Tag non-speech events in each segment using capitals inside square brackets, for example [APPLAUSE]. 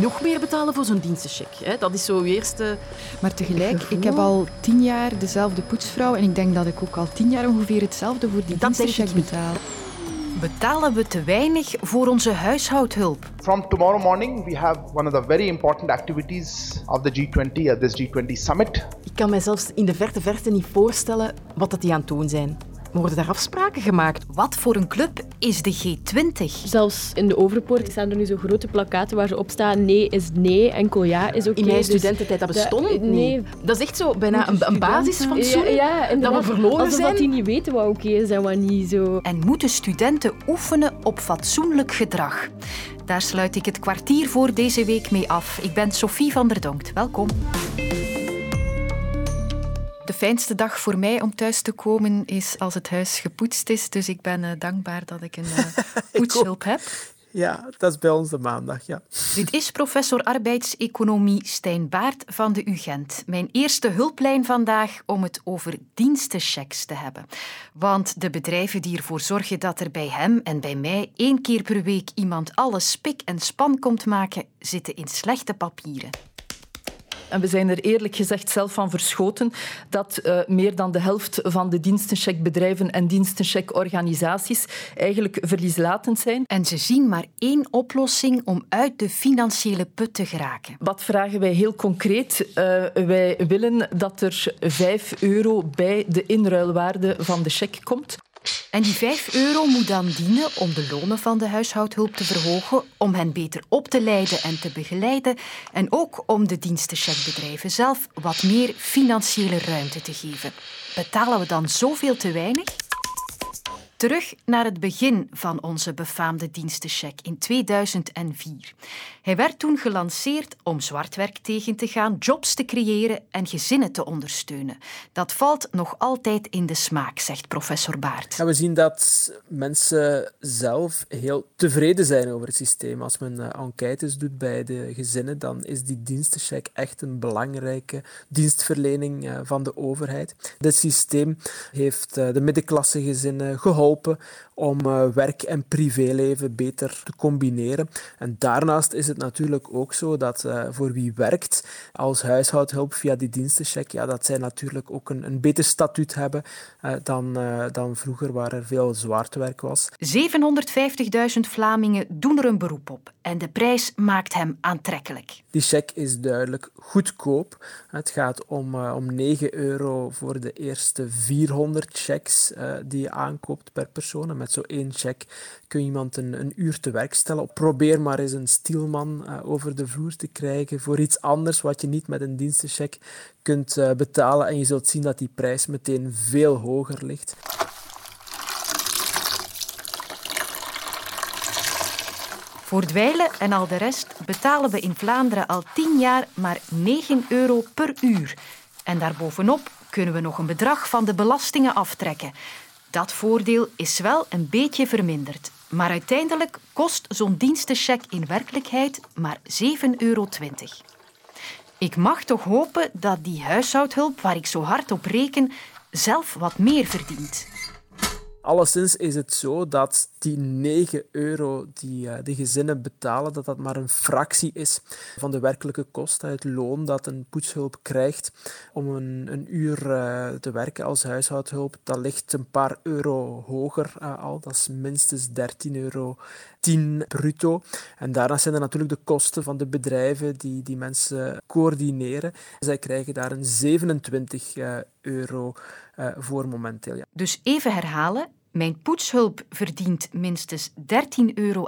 nog meer betalen voor zo'n dienstencheck. Hè? Dat is zo je eerste... Maar tegelijk, ik heb al tien jaar dezelfde poetsvrouw en ik denk dat ik ook al tien jaar ongeveer hetzelfde voor die dienstencheck betaal. Betalen we te weinig voor onze huishoudhulp? From tomorrow morning, we have one of the very important activities of the G20 at this G20 summit. Ik kan mij zelfs in de verte verte niet voorstellen wat dat die aan het doen zijn. Worden daar afspraken gemaakt? Wat voor een club is de G20? Zelfs in de Overpoort staan er nu zo grote plakaten waar ze op staan nee is nee, enkel ja is oké. In mijn Dus studententijd, dat bestond dat- niet. nee. Dat is echt zo bijna een, een basisfatsoen Ja, ja, dat we verloren Alsof zijn. dat die niet weten wat oké is en wat niet zo. En moeten studenten oefenen op fatsoenlijk gedrag? Daar sluit ik het kwartier voor deze week mee af. Ik ben Sophie van der Donkt. Welkom. De fijnste dag voor mij om thuis te komen is als het huis gepoetst is. Dus ik ben eh, dankbaar dat ik een eh, [LAUGHS] poetshulp heb. Ja, dat is bij ons de maandag, ja. Dit is professor arbeidseconomie Stijn Baart van de UGent. Mijn eerste hulplijn vandaag om het over dienstenchecks te hebben. Want de bedrijven die ervoor zorgen dat er bij hem en bij mij één keer per week iemand alles spik en span komt maken, zitten in slechte papieren. En we zijn er eerlijk gezegd zelf van verschoten dat eh, meer dan de helft van de dienstencheckbedrijven en dienstencheckorganisaties eigenlijk verlieslatend zijn. En ze zien maar één oplossing om uit de financiële put te geraken. Wat vragen wij heel concreet? Eh, wij willen dat er 5 euro bij de inruilwaarde van de cheque komt. En die 5 euro moet dan dienen om de lonen van de huishoudhulp te verhogen, om hen beter op te leiden en te begeleiden en ook om de dienstencheckbedrijven zelf wat meer financiële ruimte te geven. Betalen we dan zoveel te weinig? Terug naar het begin van onze befaamde dienstencheck in 2004. Hij werd toen gelanceerd om zwartwerk tegen te gaan, jobs te creëren en gezinnen te ondersteunen. Dat valt nog altijd in de smaak, zegt professor Baart. We zien dat mensen zelf heel tevreden zijn over het systeem. Als men eh, enquêtes doet bij de gezinnen, dan is die dienstencheck echt een belangrijke dienstverlening eh, van de overheid. Dit systeem heeft eh, de middenklasse gezinnen geholpen om eh, werk en privéleven beter te combineren. En daarnaast is het natuurlijk ook zo dat eh, voor wie werkt als huishoudhulp via die dienstencheck, ja, dat zij natuurlijk ook een, een beter statuut hebben eh, dan, dan vroeger, waar er veel zwaartewerk was. 750.000 Vlamingen doen er een beroep op en de prijs maakt hem aantrekkelijk. Die check is duidelijk goedkoop. Het gaat om, om 9 euro voor de eerste 400 checks die je aankoopt per persoon. Met zo'n één check kun je iemand een, een uur te werk stellen. Probeer maar eens een stielman eh, over de vloer te krijgen voor iets anders wat je niet met een dienstencheck kunt eh, betalen. En je zult zien dat die prijs meteen veel hoger ligt. Voor dweilen en al de rest betalen we in Vlaanderen al 10 jaar maar 9 euro per uur. En daarbovenop kunnen we nog een bedrag van de belastingen aftrekken. Dat voordeel is wel een beetje verminderd. Maar uiteindelijk kost zo'n dienstencheck in werkelijkheid maar 7,20 euro. Ik mag toch hopen dat die huishoudhulp waar ik zo hard op reken zelf wat meer verdient. Alleszins is het zo dat die 9 euro die eh, de gezinnen betalen, dat dat maar een fractie is van de werkelijke kosten, het loon dat een poetshulp krijgt om een, een uur eh, te werken als huishoudhulp. Dat ligt een paar euro hoger eh, al, dat is minstens 13 euro 10 bruto. En daarnaast zijn er natuurlijk de kosten van de bedrijven die die mensen coördineren. Zij krijgen daar een 27 eh, euro eh, voor momenteel. Ja. Dus even herhalen. Mijn poetshulp verdient minstens 13,10 euro.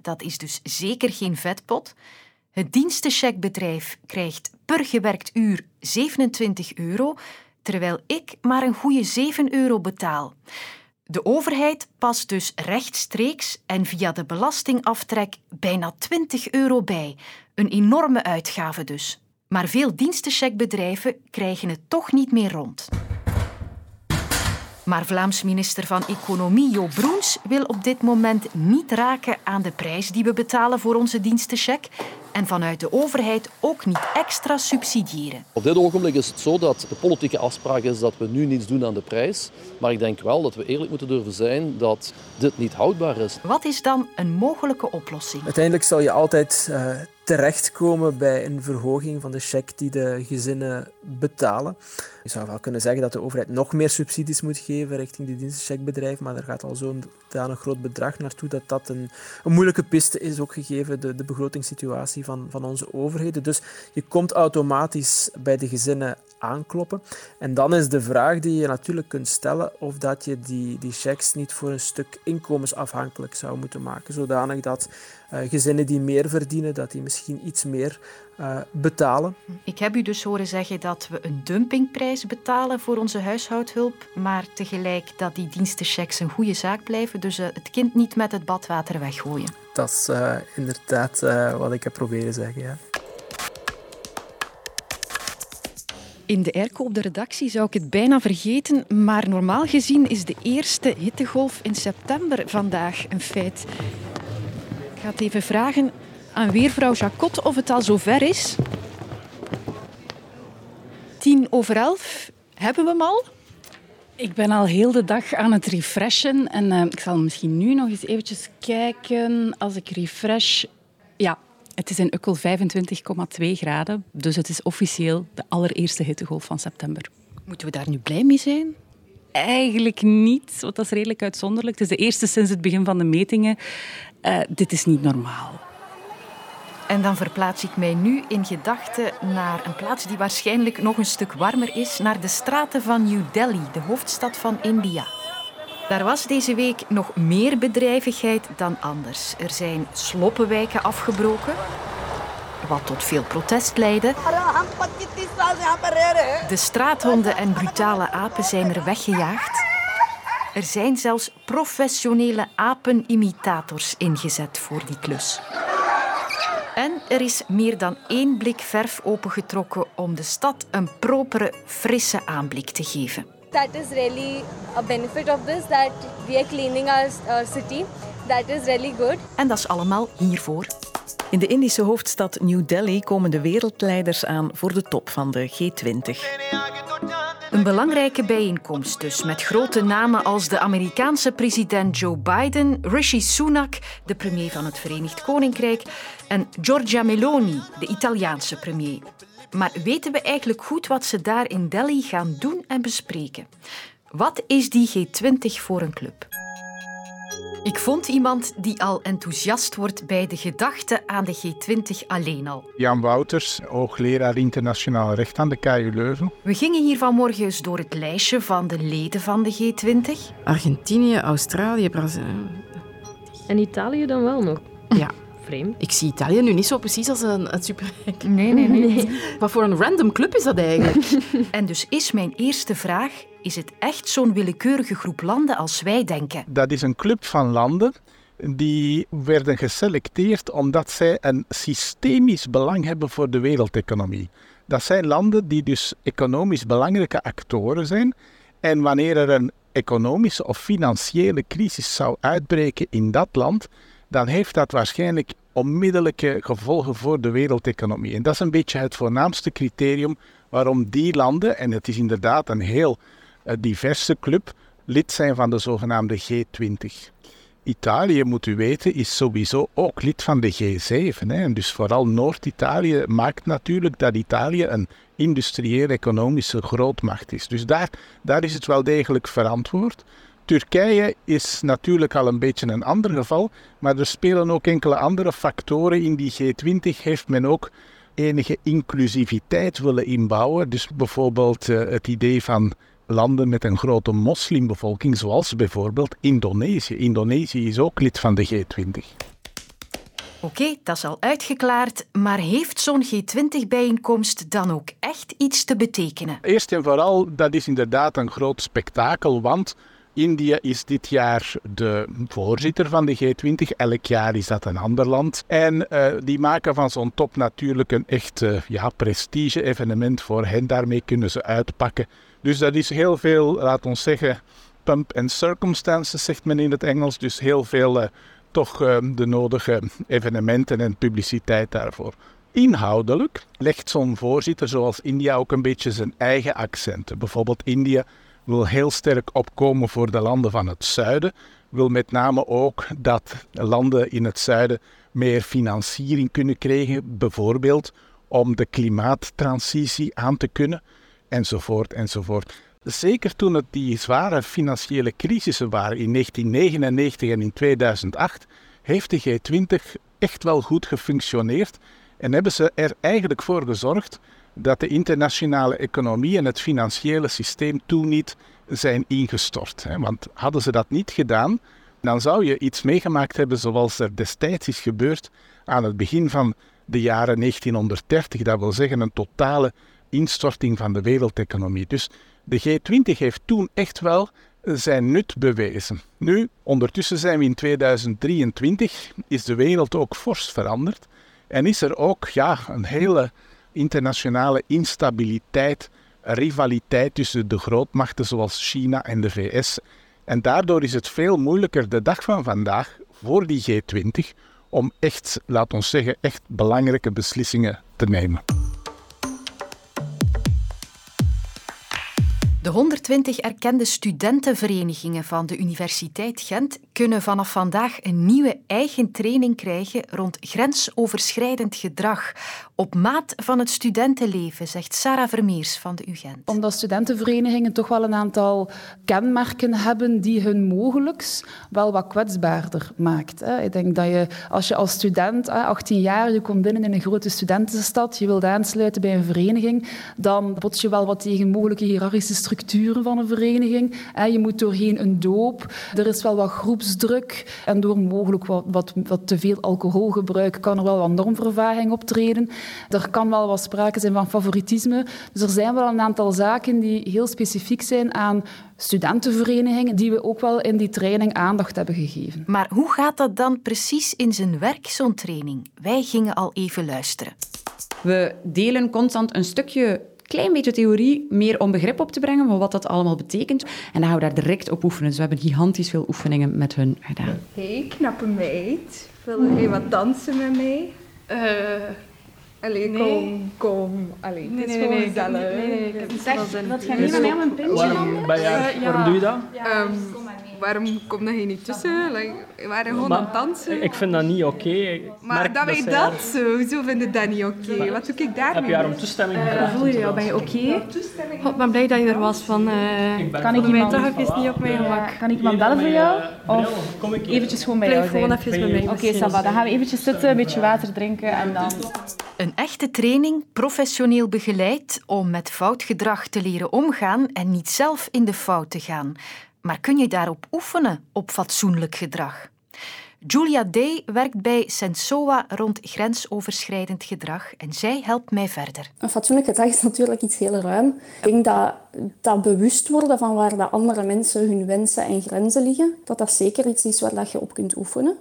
Dat is dus zeker geen vetpot. Het dienstencheckbedrijf krijgt per gewerkt uur 27 euro, terwijl ik maar een goede 7 euro betaal. De overheid past dus rechtstreeks en via de belastingaftrek bijna 20 euro bij. Een enorme uitgave dus. Maar veel dienstencheckbedrijven krijgen het toch niet meer rond. Maar Vlaams minister van Economie Jo Broens wil op dit moment niet raken aan de prijs die we betalen voor onze dienstencheck en vanuit de overheid ook niet extra subsidiëren. Op dit ogenblik is het zo dat de politieke afspraak is dat we nu niets doen aan de prijs. Maar ik denk wel dat we eerlijk moeten durven zijn dat dit niet houdbaar is. Wat is dan een mogelijke oplossing? Uiteindelijk zal je altijd eh, terechtkomen bij een verhoging van de cheque die de gezinnen betalen. Je zou wel kunnen zeggen dat de overheid nog meer subsidies moet geven richting die dienstencheckbedrijven, maar er gaat al zo'n een groot bedrag naartoe dat dat een, een moeilijke piste is, ook gegeven de, de begrotingssituatie van, van onze overheden. Dus je komt automatisch bij de gezinnen aankloppen. En dan is de vraag die je natuurlijk kunt stellen of dat je die, die checks niet voor een stuk inkomensafhankelijk zou moeten maken, zodanig dat uh, gezinnen die meer verdienen, dat die misschien iets meer uh, betalen. Ik heb u dus horen zeggen dat we een dumpingprijs betalen voor onze huishoudhulp, maar tegelijk dat die dienstenchecks een goede zaak blijven, dus uh, het kind niet met het badwater weggooien. Dat is inderdaad wat ik heb proberen zeggen, ja. In de airco op de redactie zou ik het bijna vergeten, maar normaal gezien is de eerste hittegolf in september vandaag een feit. Ik ga het even vragen aan weervrouw Jacot of het al zover is. Tien over elf, hebben we hem al? Ik ben al heel de dag aan het refreshen en uh, ik zal misschien nu nog eens eventjes kijken. Als ik refresh, ja, het is in Ukkel 25,2 graden, dus het is officieel de allereerste hittegolf van september. Moeten we daar nu blij mee zijn? Eigenlijk niet, want dat is redelijk uitzonderlijk. Het is de eerste sinds het begin van de metingen. Uh, dit is niet normaal. En dan verplaats ik mij nu in gedachten naar een plaats die waarschijnlijk nog een stuk warmer is, naar de straten van New Delhi, de hoofdstad van India. Daar was deze week nog meer bedrijvigheid dan anders. Er zijn sloppenwijken afgebroken, wat tot veel protest leidde. De straathonden en brutale apen zijn er weggejaagd. Er zijn zelfs professionele apenimitators ingezet voor die klus. En er is meer dan één blik verf opengetrokken om de stad een propere, frisse aanblik te geven. That is really a benefit of this that we are cleaning our, city. That is really good. En dat is allemaal hiervoor. In de Indische hoofdstad New Delhi komen de wereldleiders aan voor de top van de G20. Een belangrijke bijeenkomst dus, met grote namen als de Amerikaanse president Joe Biden, Rishi Sunak, de premier van het Verenigd Koninkrijk, en Giorgia Meloni, de Italiaanse premier. Maar weten we eigenlijk goed wat ze daar in Delhi gaan doen en bespreken? Wat is die G20 voor een club? Ik vond iemand die al enthousiast wordt bij de gedachte aan de G20 alleen al. Jan Wouters, hoogleraar internationaal recht aan de KU Leuven. We gingen hier vanmorgen eens door het lijstje van de leden van de G20. Argentinië, Australië, Brazilië. En Italië dan wel nog? Ja. Vreemd. Ik zie Italië nu niet zo precies als een, een superrijk. Nee, nee, nee. [LAUGHS] Wat voor een random club is dat eigenlijk? [LAUGHS] en dus is mijn eerste vraag: is het echt zo'n willekeurige groep landen als wij denken? Dat is een club van landen die werden geselecteerd omdat zij een systemisch belang hebben voor de wereldeconomie. Dat zijn landen die dus economisch belangrijke actoren zijn. En wanneer er een economische of financiële crisis zou uitbreken in dat land, dan heeft dat waarschijnlijk onmiddellijke gevolgen voor de wereldeconomie. En dat is een beetje het voornaamste criterium waarom die landen, en het is inderdaad een heel uh, diverse club, lid zijn van de zogenaamde G20. Italië, moet u weten, is sowieso ook lid van de G7. Hè. En dus vooral Noord-Italië maakt natuurlijk dat Italië een industrieel-economische grootmacht is. Dus daar, daar is het wel degelijk verantwoord. Turkije is natuurlijk al een beetje een ander geval, maar er spelen ook enkele andere factoren. In die G20 heeft men ook enige inclusiviteit willen inbouwen. Dus bijvoorbeeld uh, het idee van landen met een grote moslimbevolking, zoals bijvoorbeeld Indonesië. Indonesië is ook lid van de G20. Oké, dat is al uitgeklaard, maar heeft zo'n G20-bijeenkomst dan ook echt iets te betekenen? Eerst en vooral, dat is inderdaad een groot spektakel, want India is dit jaar de voorzitter van de G20. Elk jaar is dat een ander land. En uh, die maken van zo'n top natuurlijk een echt uh, ja, prestige-evenement voor hen. Daarmee kunnen ze uitpakken. Dus dat is heel veel, laat ons zeggen, pump and circumstances, zegt men in het Engels. Dus heel veel uh, toch de nodige evenementen en publiciteit daarvoor. Inhoudelijk legt zo'n voorzitter zoals India ook een beetje zijn eigen accenten. Bijvoorbeeld India wil heel sterk opkomen voor de landen van het zuiden. wil met name ook dat landen in het zuiden meer financiering kunnen krijgen, bijvoorbeeld om de klimaattransitie aan te kunnen, enzovoort, enzovoort. Zeker toen het die zware financiële crisissen waren in 1999 en in 2008, heeft de G20 echt wel goed gefunctioneerd en hebben ze er eigenlijk voor gezorgd dat de internationale economie en het financiële systeem toen niet zijn ingestort. Want hadden ze dat niet gedaan, dan zou je iets meegemaakt hebben zoals er destijds is gebeurd aan het begin van de jaren 1930. Dat wil zeggen een totale instorting van de wereldeconomie. Dus de G20 heeft toen echt wel zijn nut bewezen. Nu, ondertussen zijn we in 2023, is de wereld ook fors veranderd en is er ook ja, een hele internationale instabiliteit, rivaliteit tussen de grootmachten zoals China en de VS. En daardoor is het veel moeilijker de dag van vandaag voor die G20 om echt, laat ons zeggen, echt belangrijke beslissingen te nemen. De 120 erkende studentenverenigingen van de Universiteit Gent kunnen vanaf vandaag een nieuwe eigen training krijgen rond grensoverschrijdend gedrag. Op maat van het studentenleven, zegt Sarah Vermeers van de UGent. Omdat studentenverenigingen toch wel een aantal kenmerken hebben die hun mogelijks wel wat kwetsbaarder maakt. Ik denk dat je, als je als student, 18 jaar, je komt binnen in een grote studentenstad, je wilt aansluiten bij een vereniging, dan bots je wel wat tegen mogelijke hiërarchische structuren van een vereniging. Je moet doorheen een doop, er is wel wat groepsdruk en door mogelijk wat, wat, wat te veel alcoholgebruik kan er wel wat normvervaging optreden. Er kan wel wat sprake zijn van favoritisme. Dus er zijn wel een aantal zaken die heel specifiek zijn aan studentenverenigingen, die we ook wel in die training aandacht hebben gegeven. Maar hoe gaat dat dan precies in zijn werk, zo'n training? Wij gingen al even luisteren. We delen constant een stukje klein beetje theorie, meer om begrip op te brengen van wat dat allemaal betekent. En dan gaan we daar direct op oefenen. Dus we hebben gigantisch veel oefeningen met hun gedaan. Hey, knappe meid. Wil jij wat dansen met mij? Uh, Allee, nee. kom, kom. Allee, nee, het is nee, gewoon nee, gezellig. Nee, nee, nee. Zeg, dat ga niet met mij om een pintje waarom, jij, uh, waarom doe je dat? Ja, um, waarom kom je niet tussen? Like, we waren gewoon aan het dansen. Ik vind dat niet oké. Okay. Maar dat wij dat zo, hoezo vind je dat niet oké? Okay? Wat doe ik daarmee? Heb je haar om toestemming gevraagd? Uh, voel je jou, ben je oké? Okay? Ik ben blij dat je er was. Van, uh, kan ik iemand toch even niet op mijn gemak. Kan ik iemand bellen voor jou? Of kom ik eventjes gewoon bij jou zijn? gewoon even bij mij. Oké, Saba, dan gaan we eventjes zitten, een beetje water drinken en dan... Een echte training, professioneel begeleid, om met foutgedrag te leren omgaan en niet zelf in de fout te gaan. Maar kun je daarop oefenen, op fatsoenlijk gedrag? Julia Day werkt bij Sensoa rond grensoverschrijdend gedrag en zij helpt mij verder. Een fatsoenlijk gedrag is natuurlijk iets heel ruim. Ik denk dat, dat bewust worden van waar de andere mensen hun wensen en grenzen liggen, dat dat zeker iets is waar je op kunt oefenen.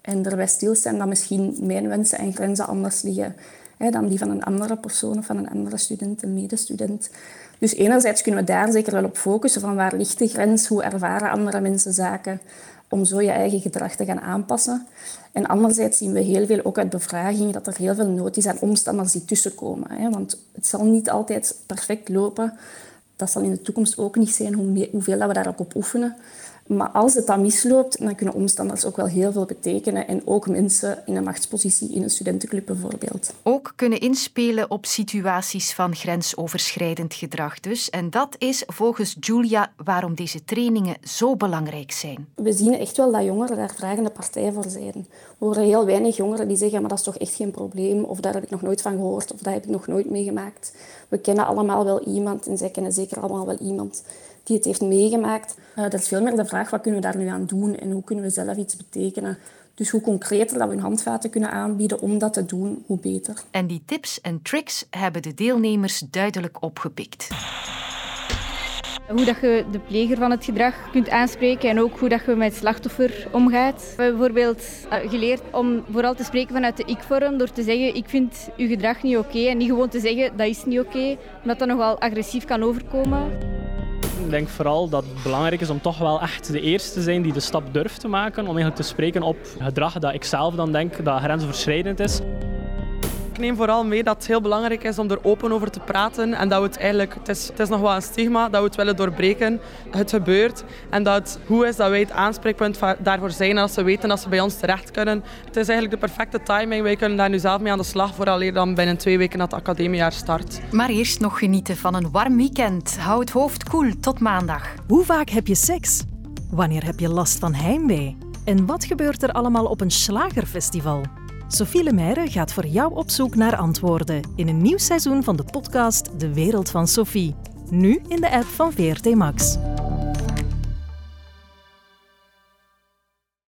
En erbij stilstaan dat misschien mijn wensen en grenzen anders liggen hè, dan die van een andere persoon of van een andere student, een medestudent. Dus enerzijds kunnen we daar zeker wel op focussen van waar ligt de grens, hoe ervaren andere mensen zaken, om zo je eigen gedrag te gaan aanpassen. En anderzijds zien we heel veel ook uit bevragingen dat er heel veel nood is aan omstanders die tussenkomen. Hè? Want het zal niet altijd perfect lopen. Dat zal in de toekomst ook niet zijn, hoeveel dat we daar ook op oefenen. Maar als het dan misloopt, dan kunnen omstanders ook wel heel veel betekenen. En ook mensen in een machtspositie in een studentenclub bijvoorbeeld. Ook kunnen inspelen op situaties van grensoverschrijdend gedrag dus. En dat is volgens Julia waarom deze trainingen zo belangrijk zijn. We zien echt wel dat jongeren daar vragende partij voor zijn. We horen heel weinig jongeren die zeggen, maar dat is toch echt geen probleem. Of daar heb ik nog nooit van gehoord. Of dat heb ik nog nooit meegemaakt. We kennen allemaal wel iemand en zij kennen zeker allemaal wel iemand die het heeft meegemaakt. Uh, dat is veel meer de vraag, wat kunnen we daar nu aan doen en hoe kunnen we zelf iets betekenen? Dus hoe concreter dat we hun handvaten kunnen aanbieden om dat te doen, hoe beter. En die tips en tricks hebben de deelnemers duidelijk opgepikt. Hoe dat je de pleger van het gedrag kunt aanspreken en ook hoe dat je met het slachtoffer omgaat. We hebben bijvoorbeeld eh, geleerd om vooral te spreken vanuit de ik-vorm door te zeggen ik vind uw gedrag niet oké en niet gewoon te zeggen dat is niet oké, omdat dat nogal agressief kan overkomen. Ik denk vooral dat het belangrijk is om toch wel echt de eerste te zijn die de stap durft te maken om eigenlijk te spreken op gedrag dat ik zelf dan denk dat grensoverschrijdend is. Neem vooral mee dat het heel belangrijk is om er open over te praten en dat we het eigenlijk, het is, het is nog wel een stigma, dat we het willen doorbreken. Het gebeurt en dat het goed is dat wij het aanspreekpunt daarvoor zijn en dat ze weten dat ze bij ons terecht kunnen. Het is eigenlijk de perfecte timing. Wij kunnen daar nu zelf mee aan de slag vooraleer dan binnen twee weken dat het academiejaar start. Maar eerst nog genieten van een warm weekend. Hou het hoofd koel tot maandag. Hoe vaak heb je seks? Wanneer heb je last van heimwee? En wat gebeurt er allemaal op een slagerfestival? Sophie Lemeyre gaat voor jou op zoek naar antwoorden in een nieuw seizoen van de podcast De Wereld van Sophie. Nu in de app van VRT Max.